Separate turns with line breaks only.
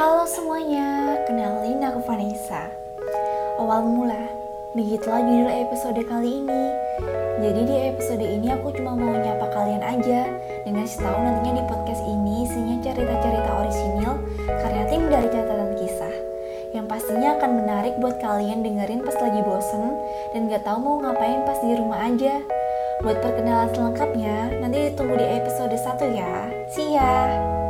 Halo semuanya, kenalin aku Vanessa. Awal mula, begitulah judul episode kali ini. Jadi di episode ini aku cuma mau nyapa kalian aja dan ngasih tahu nantinya di podcast ini isinya cerita-cerita orisinil karya tim dari catatan kisah yang pastinya akan menarik buat kalian dengerin pas lagi bosen dan gak tahu mau ngapain pas di rumah aja. Buat perkenalan selengkapnya, nanti ditunggu di episode 1 ya. See ya!